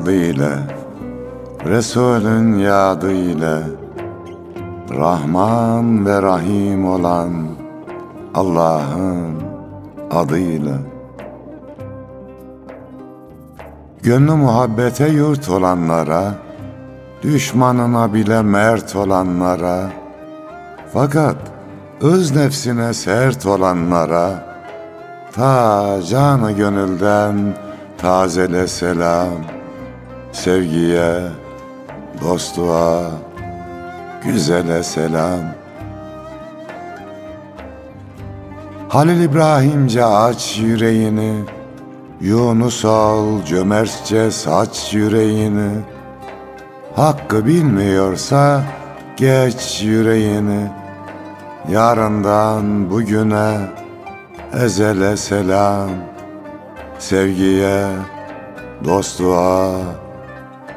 adıyla Resulün yadıyla Rahman ve Rahim olan Allah'ın adıyla. Gönlü muhabbete yurt olanlara Düşmanına bile mert olanlara Fakat öz nefsine sert olanlara Ta canı gönülden tazele selam Sevgiye, dostluğa, güzele selam. Halil İbrahimce aç yüreğini Yunus ol cömertçe saç yüreğini. Hakkı bilmiyorsa geç yüreğini. Yarından bugüne ezele selam. Sevgiye, dostluğa,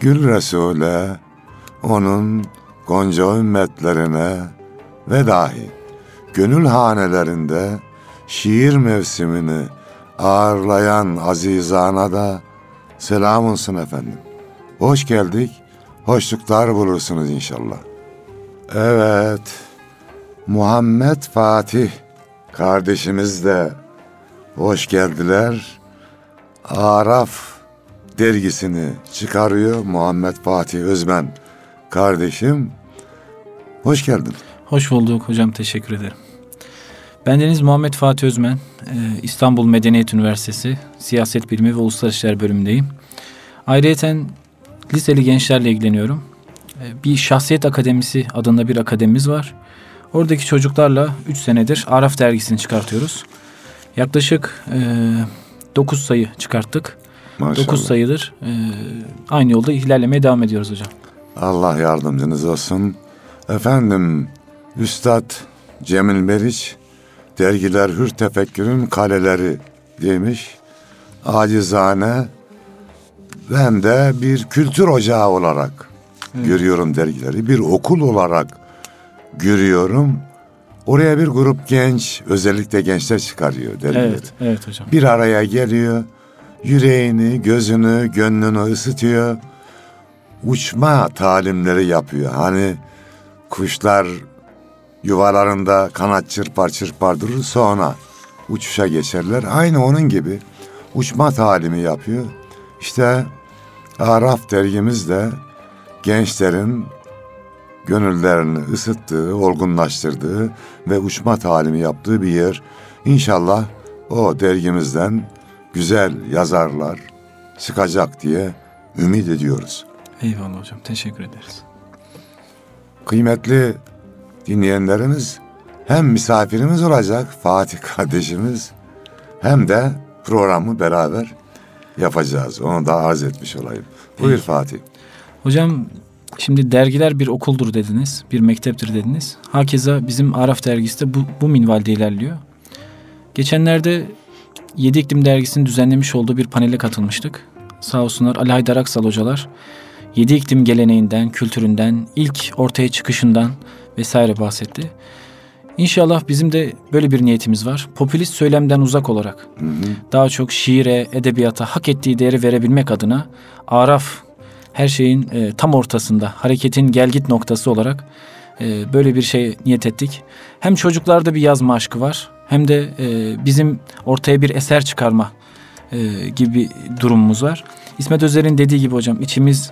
Gül Resul'e, onun gonca ümmetlerine ve dahi gönül hanelerinde şiir mevsimini ağırlayan azizana da selam olsun efendim. Hoş geldik, hoşluklar bulursunuz inşallah. Evet, Muhammed Fatih kardeşimiz de hoş geldiler. Araf dergisini çıkarıyor Muhammed Fatih Özmen kardeşim. Hoş geldin. Hoş bulduk hocam teşekkür ederim. Bendeniz Muhammed Fatih Özmen, e, İstanbul Medeniyet Üniversitesi Siyaset Bilimi ve Uluslararası İşler bölümündeyim. Ayrıca liseli gençlerle ilgileniyorum. E, bir Şahsiyet Akademisi adında bir akademimiz var. Oradaki çocuklarla 3 senedir Araf dergisini çıkartıyoruz. Yaklaşık 9 e, sayı çıkarttık. Maşallah. 9 sayıdır e, aynı yolda ilerlemeye devam ediyoruz hocam. Allah yardımcınız olsun. Efendim Üstad Cemil Meriç dergiler hür tefekkürün kaleleri demiş. Acizane ben de bir kültür ocağı olarak evet. görüyorum dergileri. Bir okul olarak görüyorum. Oraya bir grup genç, özellikle gençler çıkarıyor dergileri. Evet, evet hocam. Bir araya geliyor yüreğini, gözünü, gönlünü ısıtıyor. Uçma talimleri yapıyor. Hani kuşlar yuvalarında kanat çırpar çırpar durur sonra uçuşa geçerler. Aynı onun gibi uçma talimi yapıyor. İşte Araf dergimiz de gençlerin gönüllerini ısıttığı, olgunlaştırdığı ve uçma talimi yaptığı bir yer. İnşallah o dergimizden güzel yazarlar çıkacak diye ümit ediyoruz. Eyvallah hocam teşekkür ederiz. Kıymetli dinleyenlerimiz hem misafirimiz olacak Fatih kardeşimiz hem de programı beraber yapacağız. Onu da arz etmiş olayım. Buyur Peki. Fatih. Hocam şimdi dergiler bir okuldur dediniz, bir mekteptir dediniz. Hakeza bizim Araf dergisi de bu, bu minvalde ilerliyor. Geçenlerde Yedi İklim Dergisi'nin düzenlemiş olduğu bir panele katılmıştık. Sağ olsunlar Ali Haydar Aksal hocalar. Yedi iklim geleneğinden, kültüründen, ilk ortaya çıkışından vesaire bahsetti. İnşallah bizim de böyle bir niyetimiz var. Popülist söylemden uzak olarak hı hı. daha çok şiire, edebiyata hak ettiği değeri verebilmek adına Araf her şeyin e, tam ortasında, hareketin gelgit noktası olarak e, böyle bir şey niyet ettik. Hem çocuklarda bir yazma aşkı var hem de e, bizim ortaya bir eser çıkarma e, gibi durumumuz var. İsmet Özer'in dediği gibi hocam içimiz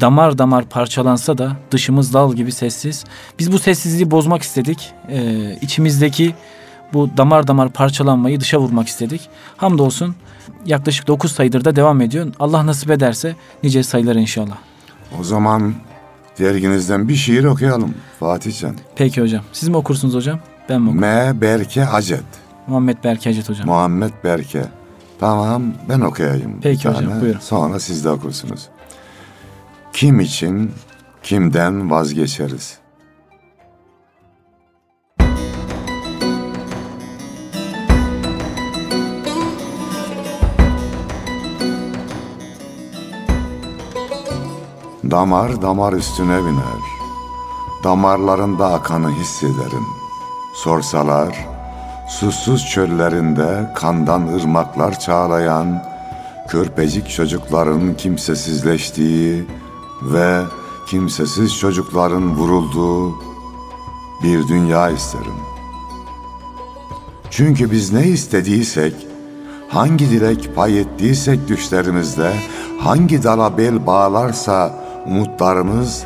damar damar parçalansa da dışımız dal gibi sessiz. Biz bu sessizliği bozmak istedik. E, içimizdeki bu damar damar parçalanmayı dışa vurmak istedik. Hamdolsun yaklaşık 9 sayıdır da devam ediyor. Allah nasip ederse nice sayılar inşallah. O zaman derginizden bir şiir okuyalım Fatihcan. Peki hocam. Siz mi okursunuz hocam? Ben mi okurum? M. Berke Acet. Muhammed Berke Hacet hocam. Muhammed Berke. Tamam ben okuyayım. Peki hocam, buyurun. Sonra siz de okursunuz. Kim için kimden vazgeçeriz? Damar damar üstüne biner. Damarlarında akanı hissederim. Sorsalar, susuz çöllerinde kandan ırmaklar çağlayan, körpecik çocukların kimsesizleştiği ve kimsesiz çocukların vurulduğu bir dünya isterim. Çünkü biz ne istediysek, hangi dilek pay ettiysek düşlerimizde, hangi dala bel bağlarsa umutlarımız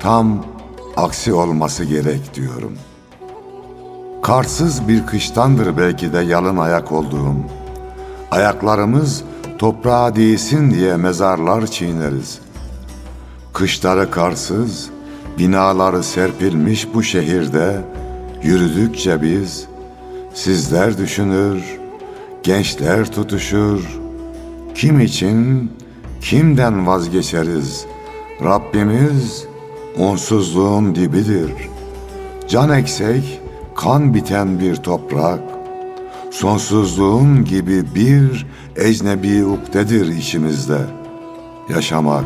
tam aksi olması gerek diyorum. Karsız bir kıştandır belki de yalın ayak olduğum. Ayaklarımız toprağa değsin diye mezarlar çiğneriz. Kışları karsız, binaları serpilmiş bu şehirde yürüdükçe biz sizler düşünür, gençler tutuşur. Kim için, kimden vazgeçeriz? Rabbimiz onsuzluğun dibidir. Can eksek, kan biten bir toprak, sonsuzluğun gibi bir ecnebi ukdedir içimizde yaşamak.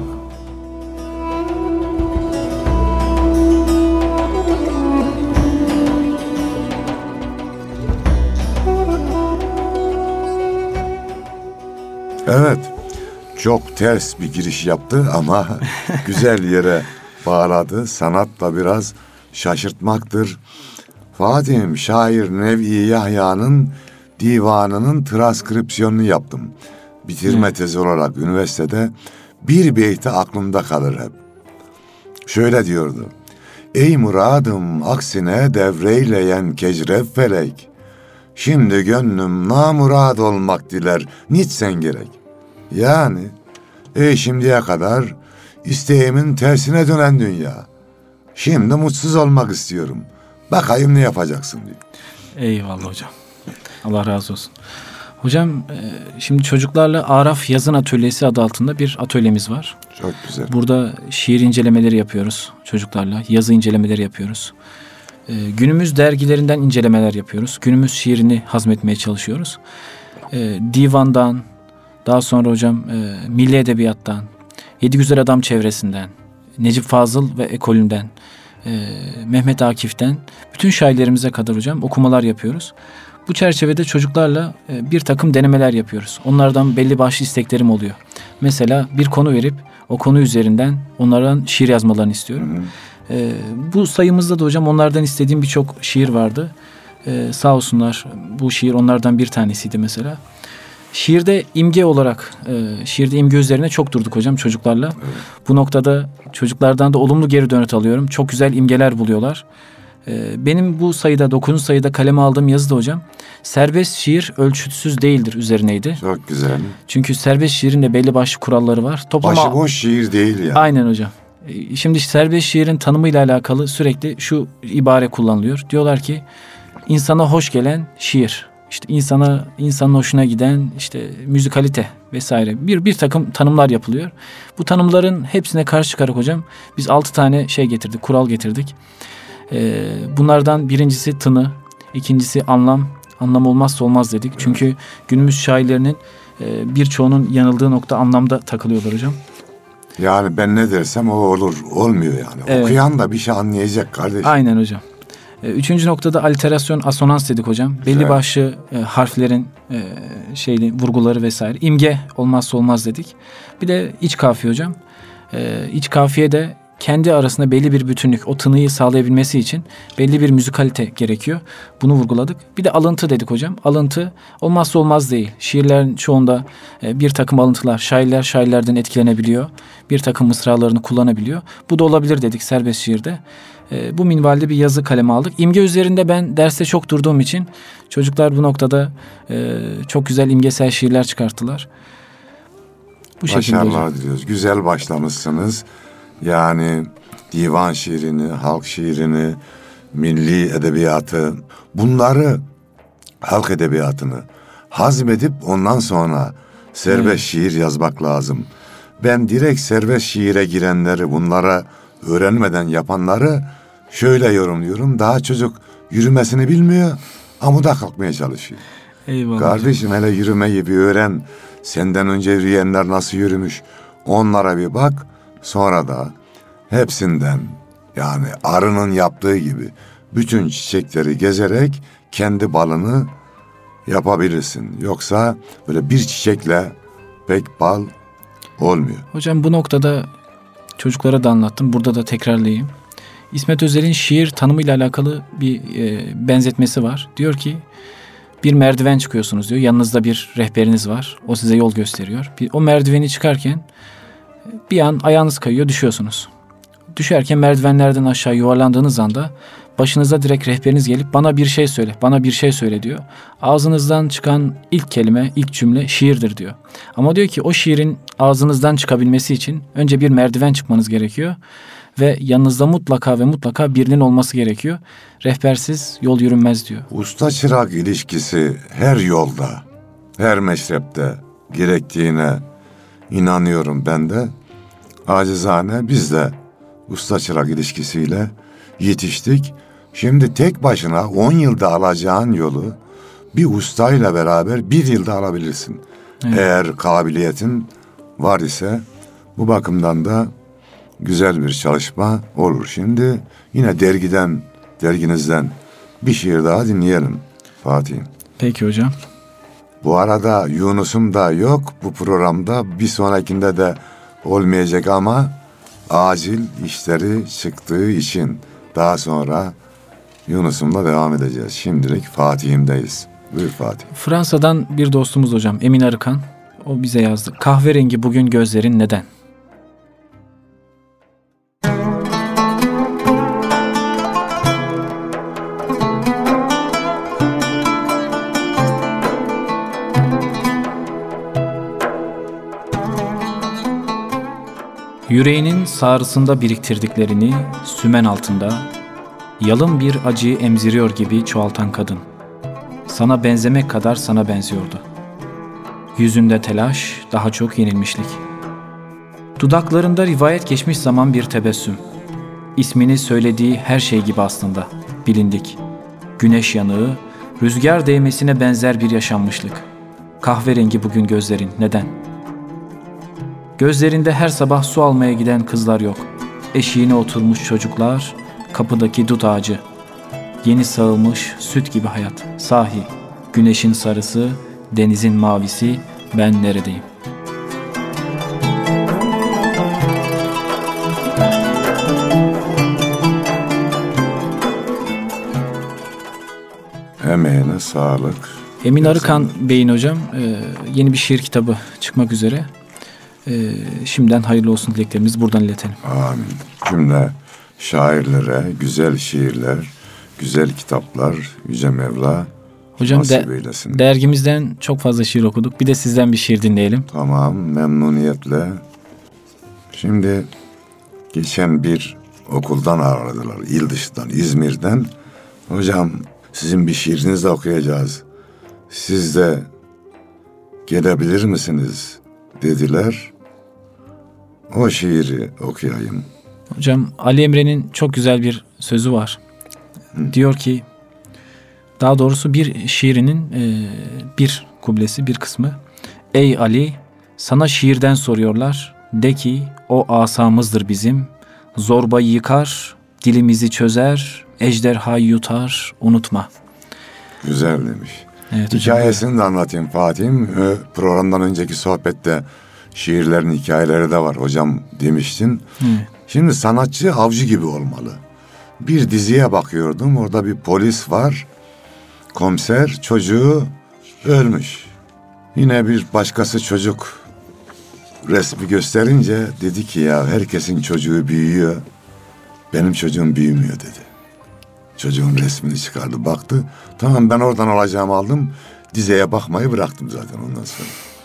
Evet, çok ters bir giriş yaptı ama güzel yere bağladı. Sanatla biraz şaşırtmaktır. Fatih'im şair Nev'i Yahya'nın divanının transkripsiyonunu yaptım. Bitirme tezi olarak üniversitede bir beyti aklımda kalır hep. Şöyle diyordu. Ey muradım aksine devreyleyen kecref felek. Şimdi gönlüm namurad olmak diler nitsen gerek. Yani ey şimdiye kadar isteğimin tersine dönen dünya. Şimdi mutsuz olmak istiyorum. Bakayım ne yapacaksın diyor. Eyvallah hocam. Allah razı olsun. Hocam e, şimdi çocuklarla Araf Yazın Atölyesi adı altında bir atölyemiz var. Çok güzel. Burada şiir incelemeleri yapıyoruz çocuklarla. Yazı incelemeleri yapıyoruz. E, günümüz dergilerinden incelemeler yapıyoruz. Günümüz şiirini hazmetmeye çalışıyoruz. E, divandan, daha sonra hocam milli edebiyattan, Yedi Güzel Adam çevresinden, Necip Fazıl ve ekolünden, e, Mehmet Akif'ten bütün şairlerimize kadar hocam okumalar yapıyoruz. Bu çerçevede çocuklarla e, bir takım denemeler yapıyoruz. Onlardan belli başlı isteklerim oluyor. Mesela bir konu verip o konu üzerinden onlardan şiir yazmalarını istiyorum. E, bu sayımızda da hocam onlardan istediğim birçok şiir vardı. E, sağ olsunlar bu şiir onlardan bir tanesiydi mesela. Şiirde imge olarak, e, şiirde imge üzerine çok durduk hocam çocuklarla. Bu noktada çocuklardan da olumlu geri dönüt alıyorum. Çok güzel imgeler buluyorlar. E, benim bu sayıda, 9. sayıda kaleme aldığım yazı da hocam, serbest şiir ölçütsüz değildir üzerineydi. Çok güzel. Çünkü serbest şiirin de belli başlı kuralları var. Toplama... Başıboş şiir değil yani. Aynen hocam. E, Şimdi serbest şiirin tanımıyla alakalı sürekli şu ibare kullanılıyor. Diyorlar ki insana hoş gelen şiir. İşte insana insanın hoşuna giden işte müzikalite vesaire bir bir takım tanımlar yapılıyor. Bu tanımların hepsine karşı çıkarak hocam biz altı tane şey getirdik, kural getirdik. Ee, bunlardan birincisi tını, ikincisi anlam. Anlam olmazsa olmaz dedik. Çünkü günümüz şairlerinin e, birçoğunun yanıldığı nokta anlamda takılıyorlar hocam. Yani ben ne dersem o olur. Olmuyor yani. Evet. Okuyan da bir şey anlayacak kardeşim. Aynen hocam. E, Üçüncü noktada aliterasyon, asonans dedik hocam. Belli Güzel. başlı e, harflerin e, şeyli vurguları vesaire. İmge olmazsa olmaz dedik. Bir de iç kafiye hocam. E, iç kafiye de kendi arasında belli bir bütünlük, o tınıyı sağlayabilmesi için belli bir müzikalite gerekiyor. Bunu vurguladık. Bir de alıntı dedik hocam. Alıntı olmazsa olmaz değil. Şiirlerin çoğunda e, bir takım alıntılar, şairler şairlerden etkilenebiliyor. Bir takım mısralarını kullanabiliyor. Bu da olabilir dedik serbest şiirde. E, bu minvalde bir yazı kaleme aldık. İmge üzerinde ben derste çok durduğum için çocuklar bu noktada e, çok güzel imgesel şiirler çıkarttılar. Bu. Başarılar diliyoruz. Güzel başlamışsınız. Yani divan şiirini, halk şiirini, milli edebiyatı bunları halk edebiyatını hazmedip ondan sonra serbest Evet. şiir yazmak lazım. Ben direkt serbest şiire girenleri bunlara öğrenmeden yapanları şöyle yorumluyorum. Daha çocuk yürümesini bilmiyor amuda kalkmaya çalışıyor. Eyvallah. Kardeşim hele yürümeyi bir öğren. Senden önce yürüyenler nasıl yürümüş onlara bir bak. Sonra da hepsinden yani arının yaptığı gibi bütün çiçekleri gezerek kendi balını yapabilirsin. Yoksa böyle bir çiçekle pek bal olmuyor. Hocam bu noktada çocuklara da anlattım. Burada da tekrarlayayım. İsmet Özel'in şiir tanımıyla alakalı bir e, benzetmesi var. Diyor ki bir merdiven çıkıyorsunuz diyor. Yanınızda bir rehberiniz var. O size yol gösteriyor. Bir, o merdiveni çıkarken bir an ayağınız kayıyor düşüyorsunuz. Düşerken merdivenlerden aşağı yuvarlandığınız anda başınıza direkt rehberiniz gelip bana bir şey söyle, bana bir şey söyle diyor. Ağzınızdan çıkan ilk kelime, ilk cümle şiirdir diyor. Ama diyor ki o şiirin ağzınızdan çıkabilmesi için önce bir merdiven çıkmanız gerekiyor ve yanınızda mutlaka ve mutlaka birinin olması gerekiyor. Rehbersiz yol yürünmez diyor. Usta çırak ilişkisi her yolda, her meşrepte gerektiğine inanıyorum ben de. Acizane biz de usta çırak ilişkisiyle yetiştik. Şimdi tek başına 10 yılda alacağın yolu bir ustayla beraber bir yılda alabilirsin. Evet. Eğer kabiliyetin var ise bu bakımdan da güzel bir çalışma olur. Şimdi yine dergiden, derginizden bir şiir daha dinleyelim Fatih. Peki hocam. Bu arada Yunus'um da yok bu programda. Bir sonrakinde de olmayacak ama acil işleri çıktığı için daha sonra Yunus'umla devam edeceğiz. Şimdilik Fatih'imdeyiz. Buyur Fatih. Fransa'dan bir dostumuz hocam Emin Arıkan. O bize yazdı. Kahverengi bugün gözlerin neden? Yüreğinin sağrısında biriktirdiklerini sümen altında yalın bir acıyı emziriyor gibi çoğaltan kadın. Sana benzemek kadar sana benziyordu. Yüzünde telaş, daha çok yenilmişlik. Dudaklarında rivayet geçmiş zaman bir tebessüm. İsmini söylediği her şey gibi aslında, bilindik. Güneş yanığı, rüzgar değmesine benzer bir yaşanmışlık. Kahverengi bugün gözlerin, neden? Gözlerinde her sabah su almaya giden kızlar yok. Eşiğine oturmuş çocuklar, kapıdaki dut ağacı. Yeni sağılmış süt gibi hayat. Sahi, güneşin sarısı, denizin mavisi, ben neredeyim? Emeğine sağlık. Emin Arıkan Bey'in hocam e, yeni bir şiir kitabı çıkmak üzere. E, şimdiden hayırlı olsun dileklerimizi buradan iletelim. Amin. Cümle şairlere güzel şiirler, güzel kitaplar Yüce Mevla Hocam nasip de, eylesin. dergimizden çok fazla şiir okuduk. Bir de sizden bir şiir dinleyelim. Tamam, memnuniyetle. Şimdi geçen bir okuldan aradılar, il dışından, İzmir'den. Hocam sizin bir şiirinizi de okuyacağız. Siz de gelebilir misiniz dediler. O şiiri okuyayım. Hocam Ali Emre'nin çok güzel bir sözü var. Diyor ki daha doğrusu bir şiirinin e, bir kublesi bir kısmı. Ey Ali sana şiirden soruyorlar. De ki o asamızdır bizim. Zorbayı yıkar, dilimizi çözer, ejderhayı yutar, unutma. Güzel demiş. Evet hocam. Hikayesini de anlatayım Fatih'im. Programdan önceki sohbette şiirlerin hikayeleri de var hocam demiştin. Evet. Şimdi sanatçı avcı gibi olmalı. Bir diziye bakıyordum. Orada bir polis var. Komiser çocuğu ölmüş. Yine bir başkası çocuk resmi gösterince dedi ki ya herkesin çocuğu büyüyor. Benim çocuğum büyümüyor dedi. Çocuğun resmini çıkardı baktı. Tamam ben oradan alacağımı aldım. Dizeye bakmayı bıraktım zaten ondan sonra.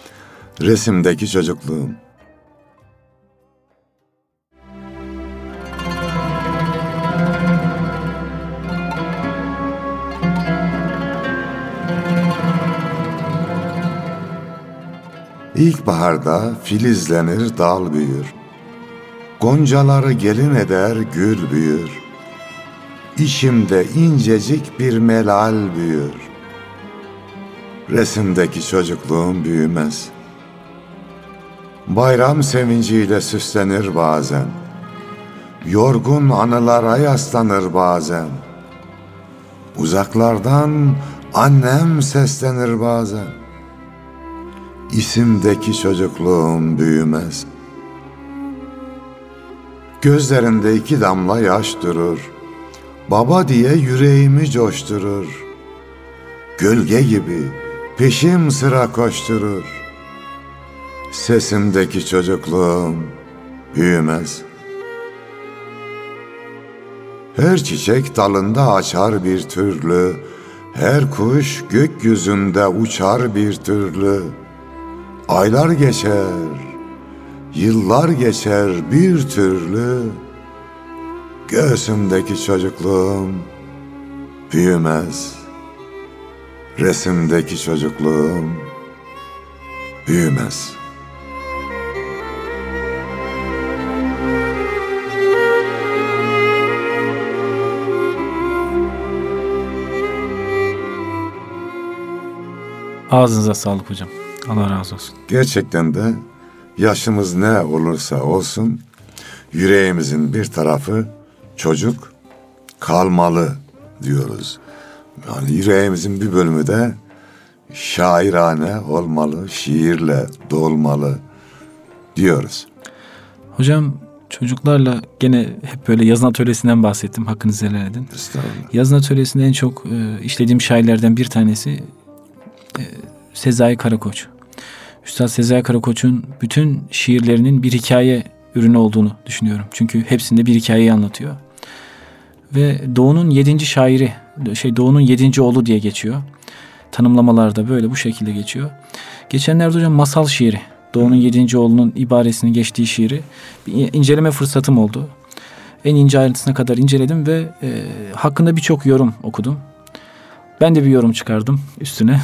Resimdeki çocukluğum. İlkbaharda filizlenir dal büyür. Goncaları gelin eder gül büyür. İşimde incecik bir melal büyür. Resimdeki çocukluğum büyümez.'' Bayram sevinciyle süslenir bazen. Yorgun anılara yaslanır bazen. Uzaklardan annem seslenir bazen. İsimdeki çocukluğum büyümez. Gözlerinde iki damla yaş durur. Baba diye yüreğimi coşturur. Gölge gibi peşim sıra koşturur. Sesimdeki çocukluğum büyümez. Her çiçek dalında açar bir türlü, her kuş gökyüzünde uçar bir türlü. Aylar geçer, yıllar geçer bir türlü. Göğsümdeki çocukluğum büyümez. Resimdeki çocukluğum büyümez. Ağzınıza sağlık hocam. Allah razı olsun. Gerçekten de yaşımız ne olursa olsun yüreğimizin bir tarafı çocuk kalmalı diyoruz. Yani yüreğimizin bir bölümü de şairane olmalı, şiirle dolmalı diyoruz. Hocam çocuklarla gene hep böyle yazın atölyesinden bahsettim. Hakkınızı helal edin. Yazın atölyesinde en çok e, işlediğim şairlerden bir tanesi e, Sezai Karakoç. Üstad Sezai Karakoç'un bütün şiirlerinin bir hikaye ürünü olduğunu düşünüyorum. Çünkü hepsinde bir hikayeyi anlatıyor. Ve Doğu'nun yedinci şairi, şey Doğu'nun yedinci oğlu diye geçiyor. Tanımlamalarda böyle bu şekilde geçiyor. Geçenlerde hocam masal şiiri, Doğu'nun yedinci oğlunun ibaresinin geçtiği şiiri bir inceleme fırsatım oldu. En ince ayrıntısına kadar inceledim ve e, hakkında birçok yorum okudum. Ben de bir yorum çıkardım üstüne.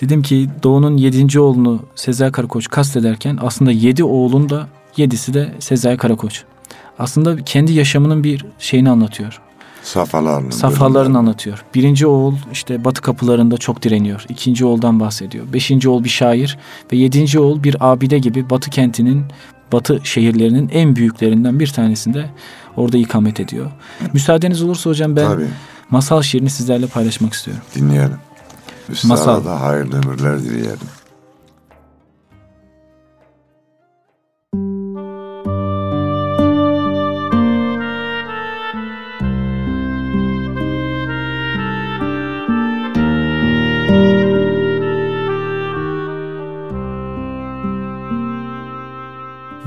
Dedim ki Doğu'nun yedinci oğlunu Sezai Karakoç kastederken aslında yedi oğlun da yedisi de Sezai Karakoç. Aslında kendi yaşamının bir şeyini anlatıyor. Safhalarını. Safhalarını anlatıyor. Birinci oğul işte batı kapılarında çok direniyor. İkinci oğuldan bahsediyor. Beşinci oğul bir şair ve yedinci oğul bir abide gibi batı kentinin, batı şehirlerinin en büyüklerinden bir tanesinde orada ikamet ediyor. Müsaadeniz olursa hocam ben Tabii masal şiirini sizlerle paylaşmak istiyorum. dinleyelim. Masal. da hayırlı ömürler dileyelim.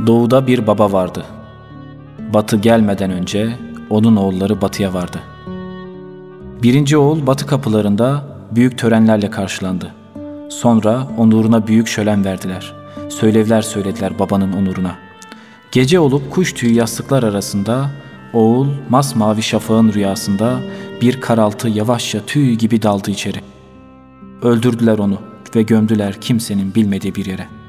Doğuda bir baba vardı. Batı gelmeden önce onun oğulları batıya vardı. Birinci oğul batı kapılarında büyük törenlerle karşılandı. Sonra onuruna büyük şölen verdiler. Söylevler söylediler babanın onuruna. Gece olup kuş tüyü yastıklar arasında oğul masmavi şafağın rüyasında bir karaltı yavaşça tüy gibi daldı içeri. Öldürdüler onu ve gömdüler kimsenin bilmediği bir yere.''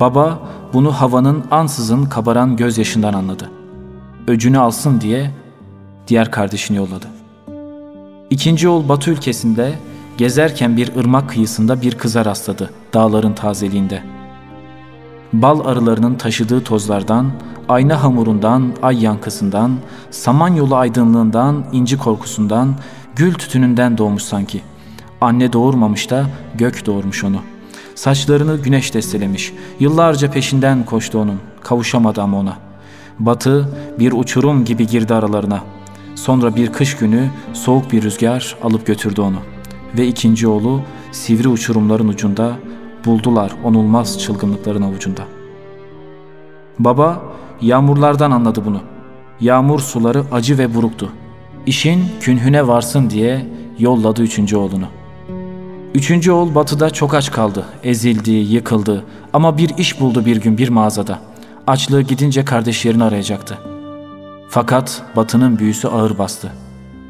Baba bunu havanın ansızın kabaran gözyaşından anladı. Öcünü alsın diye diğer kardeşini yolladı. İkinci oğul Batı ülkesinde gezerken bir ırmak kıyısında bir kıza rastladı dağların tazeliğinde. Bal arılarının taşıdığı tozlardan, ayna hamurundan, ay yankısından, samanyolu aydınlığından, inci korkusundan, gül tütününden doğmuş sanki. Anne doğurmamış da gök doğurmuş onu.'' Saçlarını güneş destelemiş. Yıllarca peşinden koştu onun. Kavuşamadı ama ona. Batı bir uçurum gibi girdi aralarına. Sonra bir kış günü soğuk bir rüzgar alıp götürdü onu. Ve ikinci oğlu sivri uçurumların ucunda buldular onulmaz çılgınlıkların avucunda. Baba yağmurlardan anladı bunu. Yağmur suları acı ve buruktu. İşin künhüne varsın diye yolladı üçüncü oğlunu. Üçüncü oğul batıda çok aç kaldı. Ezildi, yıkıldı. Ama bir iş buldu bir gün bir mağazada. Açlığı gidince kardeşlerini arayacaktı. Fakat batının büyüsü ağır bastı.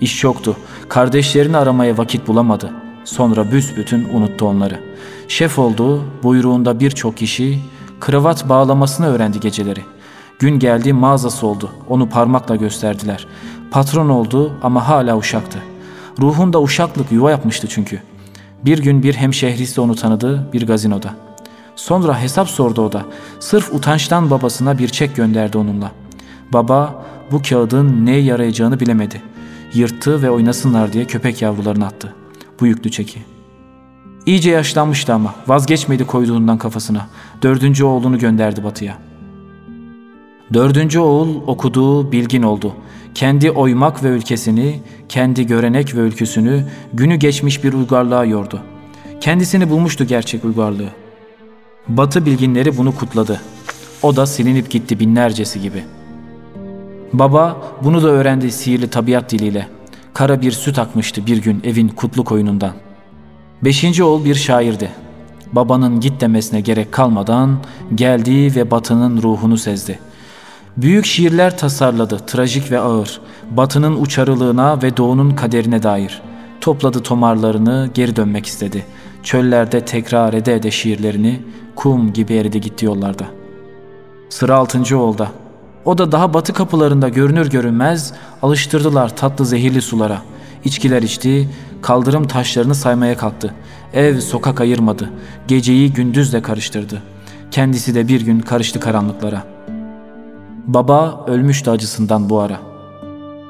İş yoktu. Kardeşlerini aramaya vakit bulamadı. Sonra büsbütün unuttu onları. Şef oldu, buyruğunda birçok kişi kravat bağlamasını öğrendi geceleri. Gün geldi mağazası oldu, onu parmakla gösterdiler. Patron oldu ama hala uşaktı. Ruhunda uşaklık yuva yapmıştı çünkü. Bir gün bir hemşehrisi onu tanıdı bir gazinoda. Sonra hesap sordu o da. Sırf utançtan babasına bir çek gönderdi onunla. Baba bu kağıdın neye yarayacağını bilemedi. Yırttı ve oynasınlar diye köpek yavrularını attı. Bu yüklü çeki. İyice yaşlanmıştı ama vazgeçmedi koyduğundan kafasına. Dördüncü oğlunu gönderdi batıya. Dördüncü oğul okuduğu bilgin oldu. Kendi oymak ve ülkesini, kendi görenek ve ülküsünü günü geçmiş bir uygarlığa yordu. Kendisini bulmuştu gerçek uygarlığı. Batı bilginleri bunu kutladı. O da silinip gitti binlercesi gibi. Baba bunu da öğrendi sihirli tabiat diliyle. Kara bir süt akmıştı bir gün evin kutlu koyunundan. Beşinci oğul bir şairdi. Babanın git demesine gerek kalmadan geldi ve batının ruhunu sezdi. Büyük şiirler tasarladı, trajik ve ağır. Batının uçarılığına ve doğunun kaderine dair. Topladı tomarlarını, geri dönmek istedi. Çöllerde tekrar ede ede şiirlerini, kum gibi eridi gitti yollarda. Sıra altıncı oldu. O da daha batı kapılarında görünür görünmez alıştırdılar tatlı zehirli sulara. İçkiler içti, kaldırım taşlarını saymaya kalktı. Ev sokak ayırmadı, geceyi gündüzle karıştırdı. Kendisi de bir gün karıştı karanlıklara. Baba ölmüştü acısından bu ara.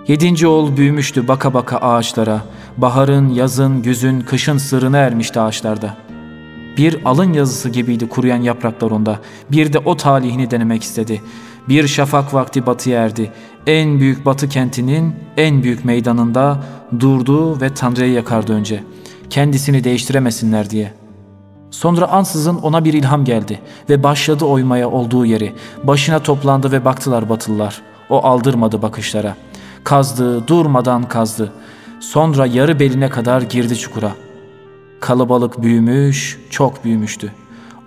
Yedinci oğul büyümüştü baka baka ağaçlara. Baharın, yazın, güzün, kışın sırrına ermişti ağaçlarda. Bir alın yazısı gibiydi kuruyan yapraklar onda. Bir de o talihini denemek istedi. Bir şafak vakti batıya erdi. En büyük batı kentinin en büyük meydanında durdu ve Tanrı'yı yakardı önce. Kendisini değiştiremesinler diye. Sonra ansızın ona bir ilham geldi ve başladı oymaya olduğu yeri. Başına toplandı ve baktılar batılılar. O aldırmadı bakışlara. Kazdı, durmadan kazdı. Sonra yarı beline kadar girdi çukura. Kalabalık büyümüş, çok büyümüştü.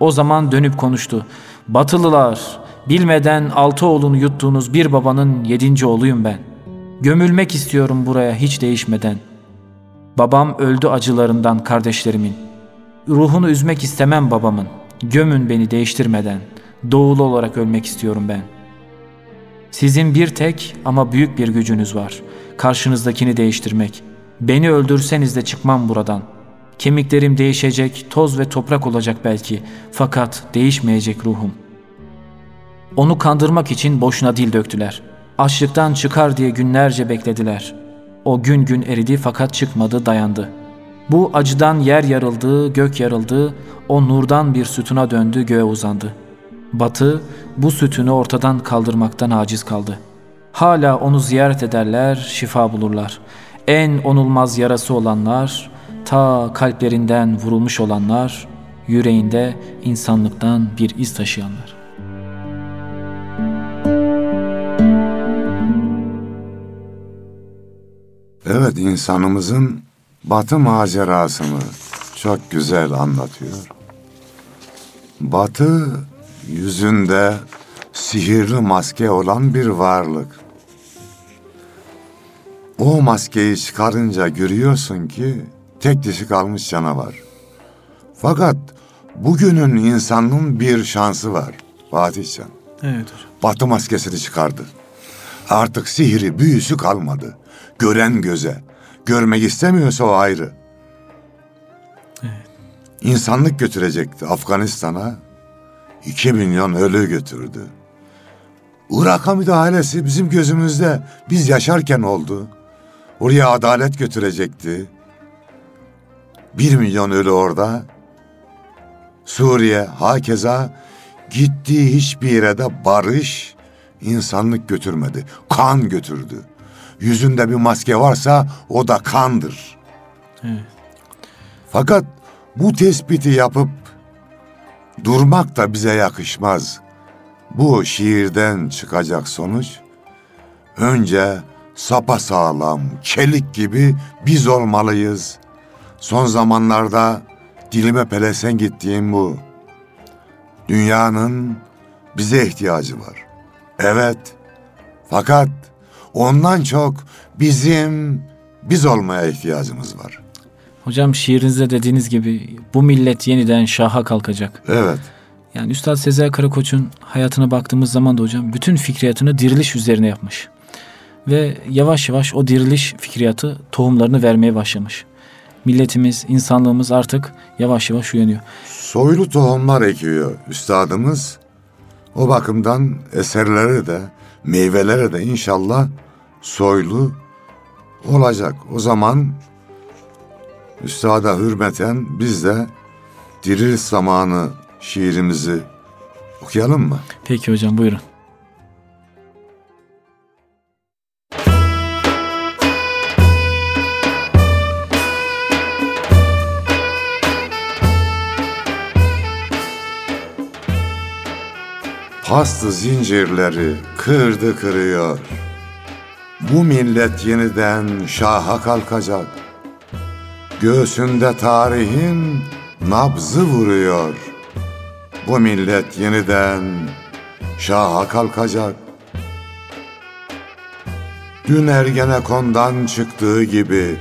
O zaman dönüp konuştu. Batılılar, bilmeden altı oğlunu yuttuğunuz bir babanın yedinci oğluyum ben. Gömülmek istiyorum buraya hiç değişmeden. Babam öldü acılarından kardeşlerimin. Ruhunu üzmek istemem babamın. Gömün beni değiştirmeden. Doğulu olarak ölmek istiyorum ben. Sizin bir tek ama büyük bir gücünüz var. Karşınızdakini değiştirmek. Beni öldürseniz de çıkmam buradan. Kemiklerim değişecek, toz ve toprak olacak belki. Fakat değişmeyecek ruhum. Onu kandırmak için boşuna dil döktüler. Açlıktan çıkar diye günlerce beklediler. O gün gün eridi fakat çıkmadı, dayandı.'' Bu acıdan yer yarıldı, gök yarıldı, o nurdan bir sütuna döndü, göğe uzandı. Batı bu sütünü ortadan kaldırmaktan aciz kaldı. Hala onu ziyaret ederler, şifa bulurlar. En onulmaz yarası olanlar, ta kalplerinden vurulmuş olanlar, yüreğinde insanlıktan bir iz taşıyanlar. Evet insanımızın Batı macerasını çok güzel anlatıyor. Batı yüzünde sihirli maske olan bir varlık. O maskeyi çıkarınca görüyorsun ki tek dişi kalmış canavar. Fakat bugünün insanın bir şansı var Fatih Can. Evet hocam. Batı maskesini çıkardı. Artık sihiri, büyüsü kalmadı. Gören göze, görmek istemiyorsa o ayrı. Evet. İnsanlık götürecekti Afganistan'a. 2 milyon ölü götürdü. Irak'a müdahalesi bizim gözümüzde biz yaşarken oldu. Oraya adalet götürecekti. Bir milyon ölü orada. Suriye hakeza gittiği hiçbir yere de barış, insanlık götürmedi. Kan götürdü. Yüzünde bir maske varsa o da kandır. Evet. Fakat bu tespiti yapıp durmak da bize yakışmaz. Bu şiirden çıkacak sonuç önce sapasağlam, çelik gibi biz olmalıyız. Son zamanlarda dilime pelesen gittiğim bu. Dünyanın bize ihtiyacı var. Evet. Fakat ondan çok bizim biz olmaya ihtiyacımız var. Hocam şiirinizde dediğiniz gibi bu millet yeniden şaha kalkacak. Evet. Yani Üstad Sezai Karakoç'un hayatına baktığımız zaman da hocam bütün fikriyatını diriliş üzerine yapmış. Ve yavaş yavaş o diriliş fikriyatı tohumlarını vermeye başlamış. Milletimiz, insanlığımız artık yavaş yavaş uyanıyor. Soylu tohumlar ekiyor üstadımız. O bakımdan eserleri de, meyveleri de inşallah soylu olacak. O zaman üstada hürmeten biz de diril zamanı şiirimizi okuyalım mı? Peki hocam buyurun. Pastı zincirleri kırdı kırıyor. Bu millet yeniden şaha kalkacak. Göğsünde tarihin nabzı vuruyor. Bu millet yeniden şaha kalkacak. Dün Ergenekon'dan çıktığı gibi,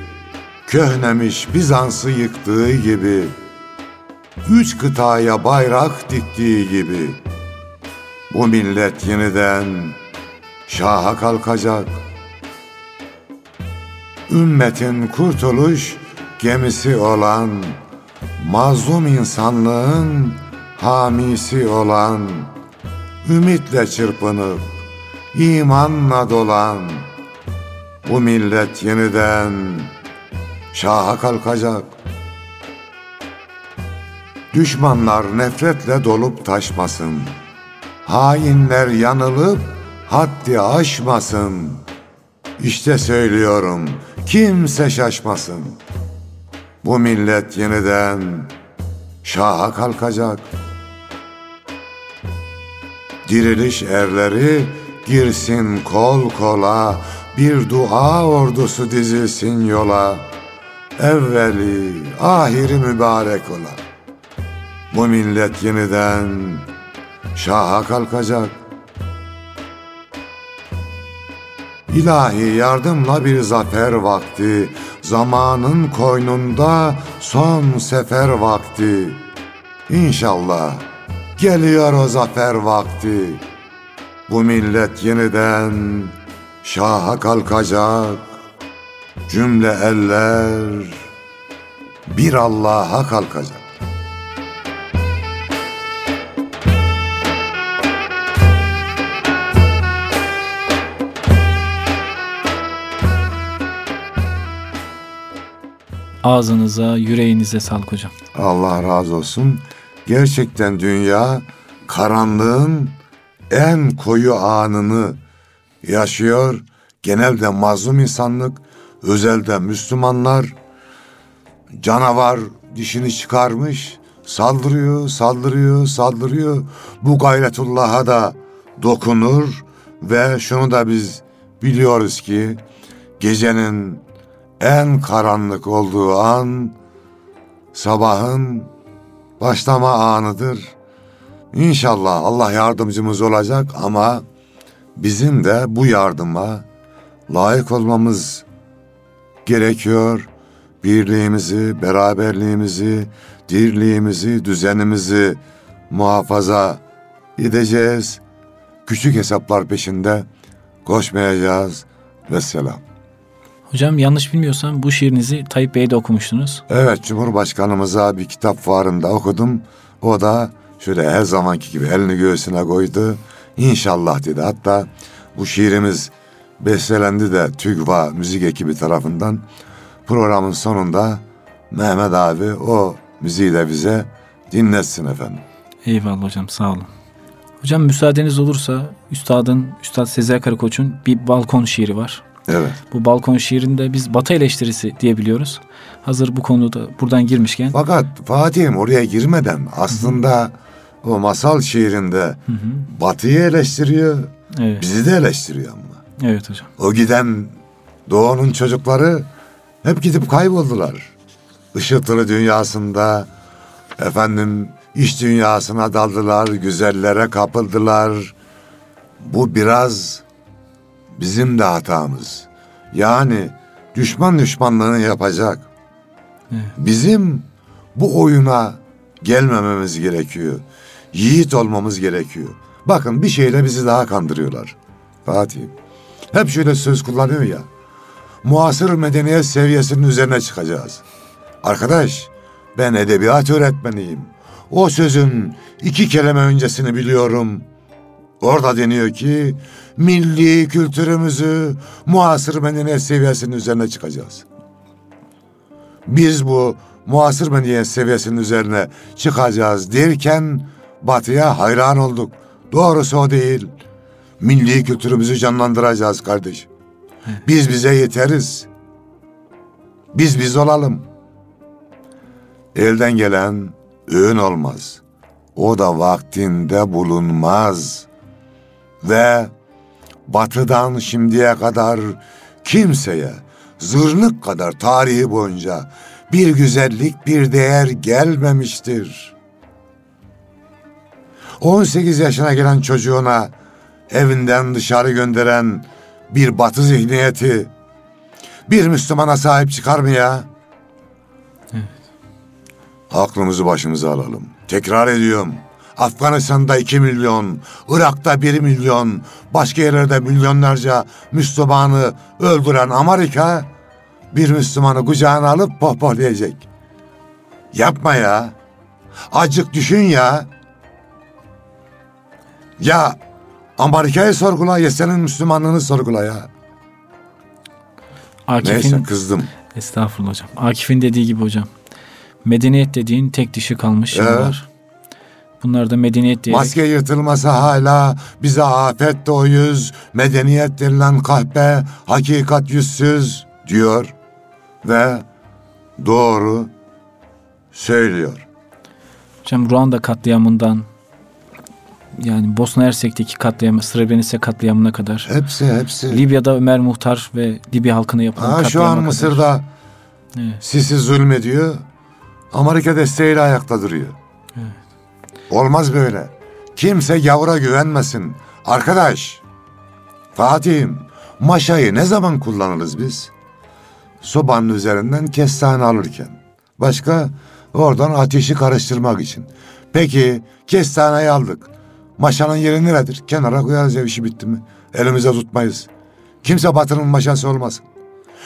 köhnemiş Bizans'ı yıktığı gibi, üç kıtaya bayrak diktiği gibi, bu millet yeniden şaha kalkacak. Ümmetin kurtuluş gemisi olan, mazlum insanlığın hamisi olan, ümitle çırpınıp imanla dolan, bu millet yeniden şaha kalkacak. Düşmanlar nefretle dolup taşmasın. Hainler yanılıp haddi aşmasın. İşte söylüyorum kimse şaşmasın. Bu millet yeniden şaha kalkacak. Diriliş erleri girsin kol kola, bir dua ordusu dizilsin yola. Evveli, ahiri mübarek ola. Bu millet yeniden şaha kalkacak. İlahi yardımla bir zafer vakti, zamanın koynunda son sefer vakti. İnşallah geliyor o zafer vakti. Bu millet yeniden şaha kalkacak. Cümle eller bir Allah'a kalkacak. Ağzınıza, yüreğinize sağlık hocam. Allah razı olsun. Gerçekten dünya karanlığın en koyu anını yaşıyor. Genelde mazlum insanlık, özelde Müslümanlar canavar dişini çıkarmış, saldırıyor, saldırıyor, saldırıyor. Bu gayretullah'a da dokunur ve şunu da biz biliyoruz ki gecenin en karanlık olduğu an sabahın başlama anıdır. İnşallah Allah yardımcımız olacak ama bizim de bu yardıma layık olmamız gerekiyor. Birliğimizi, beraberliğimizi, dirliğimizi, düzenimizi muhafaza edeceğiz. Küçük hesaplar peşinde koşmayacağız. Vesselam. Hocam yanlış bilmiyorsam bu şiirinizi Tayyip Bey'de okumuştunuz. Evet Cumhurbaşkanımıza bir kitap fuarında okudum. O da şöyle her zamanki gibi elini göğsüne koydu. İnşallah dedi. Hatta bu şiirimiz bestelendi de TÜGVA müzik ekibi tarafından. Programın sonunda Mehmet abi o müziği de bize dinletsin efendim. Eyvallah hocam sağ olun. Hocam müsaadeniz olursa Üstad'ın, Üstad Sezai Karakoç'un bir balkon şiiri var. Evet. Bu balkon şiirinde biz batı eleştirisi diyebiliyoruz. Hazır bu konuda buradan girmişken. Fakat Fatih'im oraya girmeden aslında o masal şiirinde Hı hı. Batı'yı eleştiriyor, Evet, bizi de eleştiriyor ama. evet hocam. O giden Doğu'nun çocukları hep gidip kayboldular. Işıltılı dünyasında efendim iş dünyasına daldılar, güzellere kapıldılar. Bu biraz bizim de hatamız. Yani düşman düşmanlığını yapacak. Bizim bu oyuna gelmememiz gerekiyor. Yiğit olmamız gerekiyor. Bakın bir şeyle bizi daha kandırıyorlar. Fatih. Hep şöyle söz kullanıyor ya. Muasır medeniyet seviyesinin üzerine çıkacağız. Arkadaş ben edebiyat öğretmeniyim. O sözün iki kelime öncesini biliyorum. Orada deniyor ki milli kültürümüzü muasır medeniyet seviyesinin üzerine çıkacağız. Biz bu muasır medeniyet seviyesinin üzerine çıkacağız derken batıya hayran olduk. Doğrusu o değil. Milli kültürümüzü canlandıracağız kardeş. Biz bize yeteriz. Biz biz olalım. Elden gelen öğün olmaz. O da vaktinde bulunmaz. Ve batıdan şimdiye kadar kimseye zırnık kadar tarihi boyunca bir güzellik, bir değer gelmemiştir. 18 yaşına gelen çocuğuna evinden dışarı gönderen bir batı zihniyeti bir Müslümana sahip çıkar mı ya? Aklımızı başımıza alalım. Tekrar ediyorum. Afganistan'da 2 milyon, Irak'ta 1 milyon, başka yerlerde milyonlarca Müslümanı öldüren Amerika bir Müslümanı kucağına alıp pohpohlayacak. Yapma ya. Acık düşün ya. Ya Amerika'yı sorgula ya senin Müslümanlığını sorgula ya. Akif'in Neyse kızdım. Estağfurullah hocam. Akif'in dediği gibi hocam. Medeniyet dediğin tek dişi kalmış Evet. yıllar. Bunlar da medeniyet diyerek Maske yırtılmasa hala bize afet doğuyuz, medeniyet denilen kahpe, hakikat yüzsüz diyor ve doğru söylüyor. hocam Ruanda katliamından yani Bosna Hersek'teki katliamı, Srebrenica katliamına kadar Hepsi hepsi. Libya'da Ömer Muhtar ve Libya halkına yapılan Ha, şu katliama an kadar. Mısır'da Evet. Sisi zulmediyor. Amerika desteğiyle ayakta duruyor. Olmaz böyle. Kimse gavura güvenmesin. Arkadaş, Fatih'im, maşayı ne zaman kullanırız biz? Sobanın üzerinden kestane alırken. Başka oradan ateşi karıştırmak için. Peki kestaneyi aldık. Maşanın yeri neredir? Kenara koyarız ya işi bitti mi? Elimize tutmayız. Kimse batının maşası olmasın.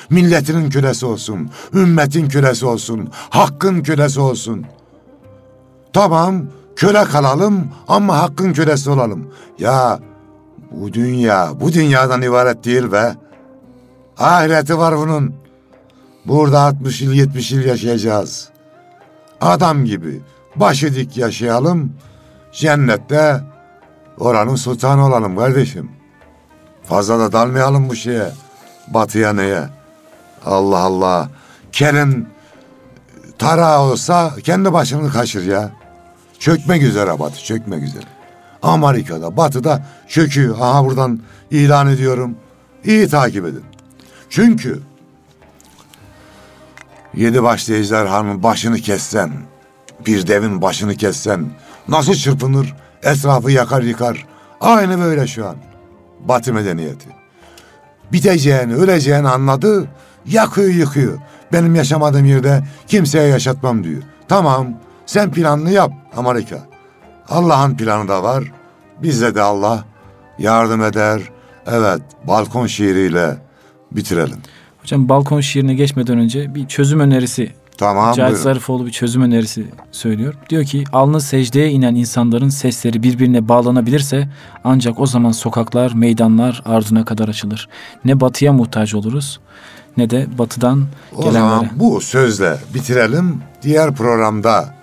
Milletinin kölesi olsun, ümmetin kölesi olsun, hakkın kölesi olsun. Tamam, köle kalalım ama hakkın kölesi olalım. Ya bu dünya, bu dünyadan ibaret değil be. Ahireti var bunun. Burada 60 yıl, 70 yıl yaşayacağız. Adam gibi başı dik yaşayalım. Cennette oranın sultanı olalım kardeşim. Fazla da dalmayalım bu şeye. Batıya neye? Allah Allah. Kelin tarağı olsa kendi başını kaşır ya. Çökmek üzere batı, çökmek üzere. Amerika'da, batıda çöküyor. Aha buradan ilan ediyorum. İyi takip edin. Çünkü yedi başlı ejderhanın başını kessen, bir devin başını kessen nasıl çırpınır, etrafı yakar yıkar. Aynı böyle şu an. Batı medeniyeti. Biteceğini, öleceğini anladı, yakıyor yıkıyor. Benim yaşamadığım yerde kimseye yaşatmam diyor. Tamam, sen planını yap Amerika. Allah'ın planı da var. Bizde de Allah yardım eder. Evet, balkon şiiriyle bitirelim. Hocam balkon şiirine geçmeden önce bir çözüm önerisi Tamam, Cahit buyurun. Zarifoğlu bir çözüm önerisi söylüyor. Diyor ki alnı secdeye inen insanların sesleri birbirine bağlanabilirse ancak o zaman sokaklar, meydanlar ardına kadar açılır. Ne batıya muhtaç oluruz ne de batıdan O gelenlere. zaman bu sözle bitirelim. Diğer programda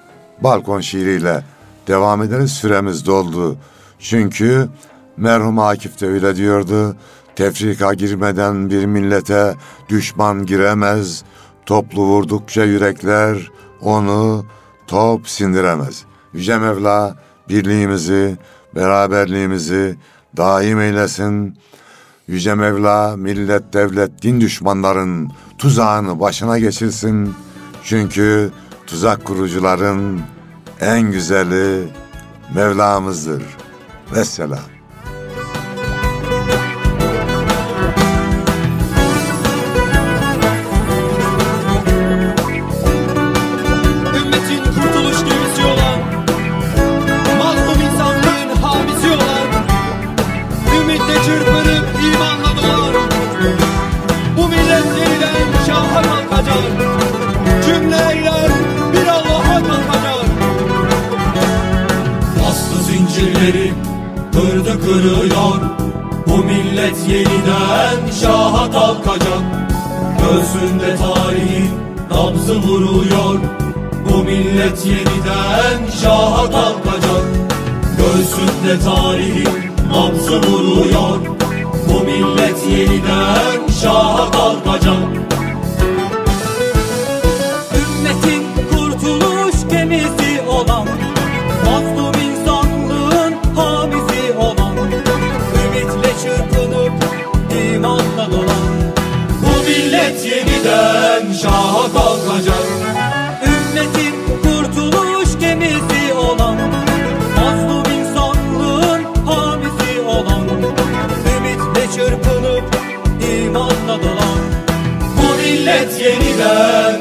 balkon şiiriyle devam ederiz. Süremiz doldu. Çünkü merhum Akif de öyle diyordu. Tefrika girmeden bir millete düşman giremez. Toplu vurdukça yürekler onu top sindiremez. Yüce Mevla birliğimizi, beraberliğimizi daim eylesin. Yüce Mevla millet, devlet, din düşmanların tuzağını başına geçirsin. Çünkü tuzak kurucuların en güzeli Mevlamızdır. Vesselam. Millet yeniden şaha kalkacak. Göğsünde tarihin nabzı vuruyor Bu millet yeniden şaha kalkacak. Ümmetin kurtuluş gemisi olan Mazlum insanlığın hamisi olan Ümitle çırpınıp imanla dolan. Bu millet yeniden şaha kalkacak millet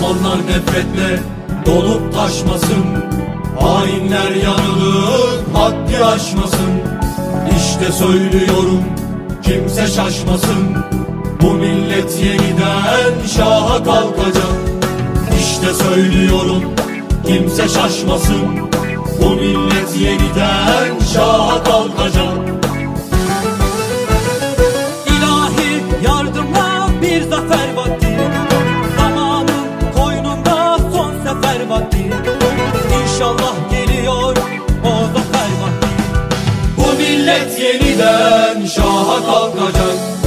Düşmanlar nefretle dolup taşmasın. Hainler yanılıp haddi aşmasın. İşte söylüyorum kimse şaşmasın. Bu millet yeniden şaha kalkacak. İşte söylüyorum kimse şaşmasın. Bu millet yeniden şaha kalkacak İnşallah geliyor o zafer vakti. Bu millet yeniden şaha kalkacak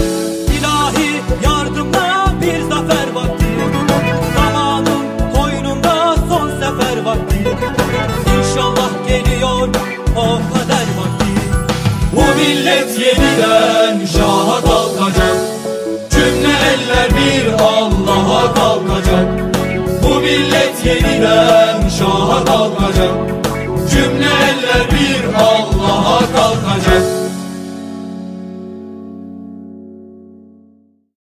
yeniden şaha kalkacak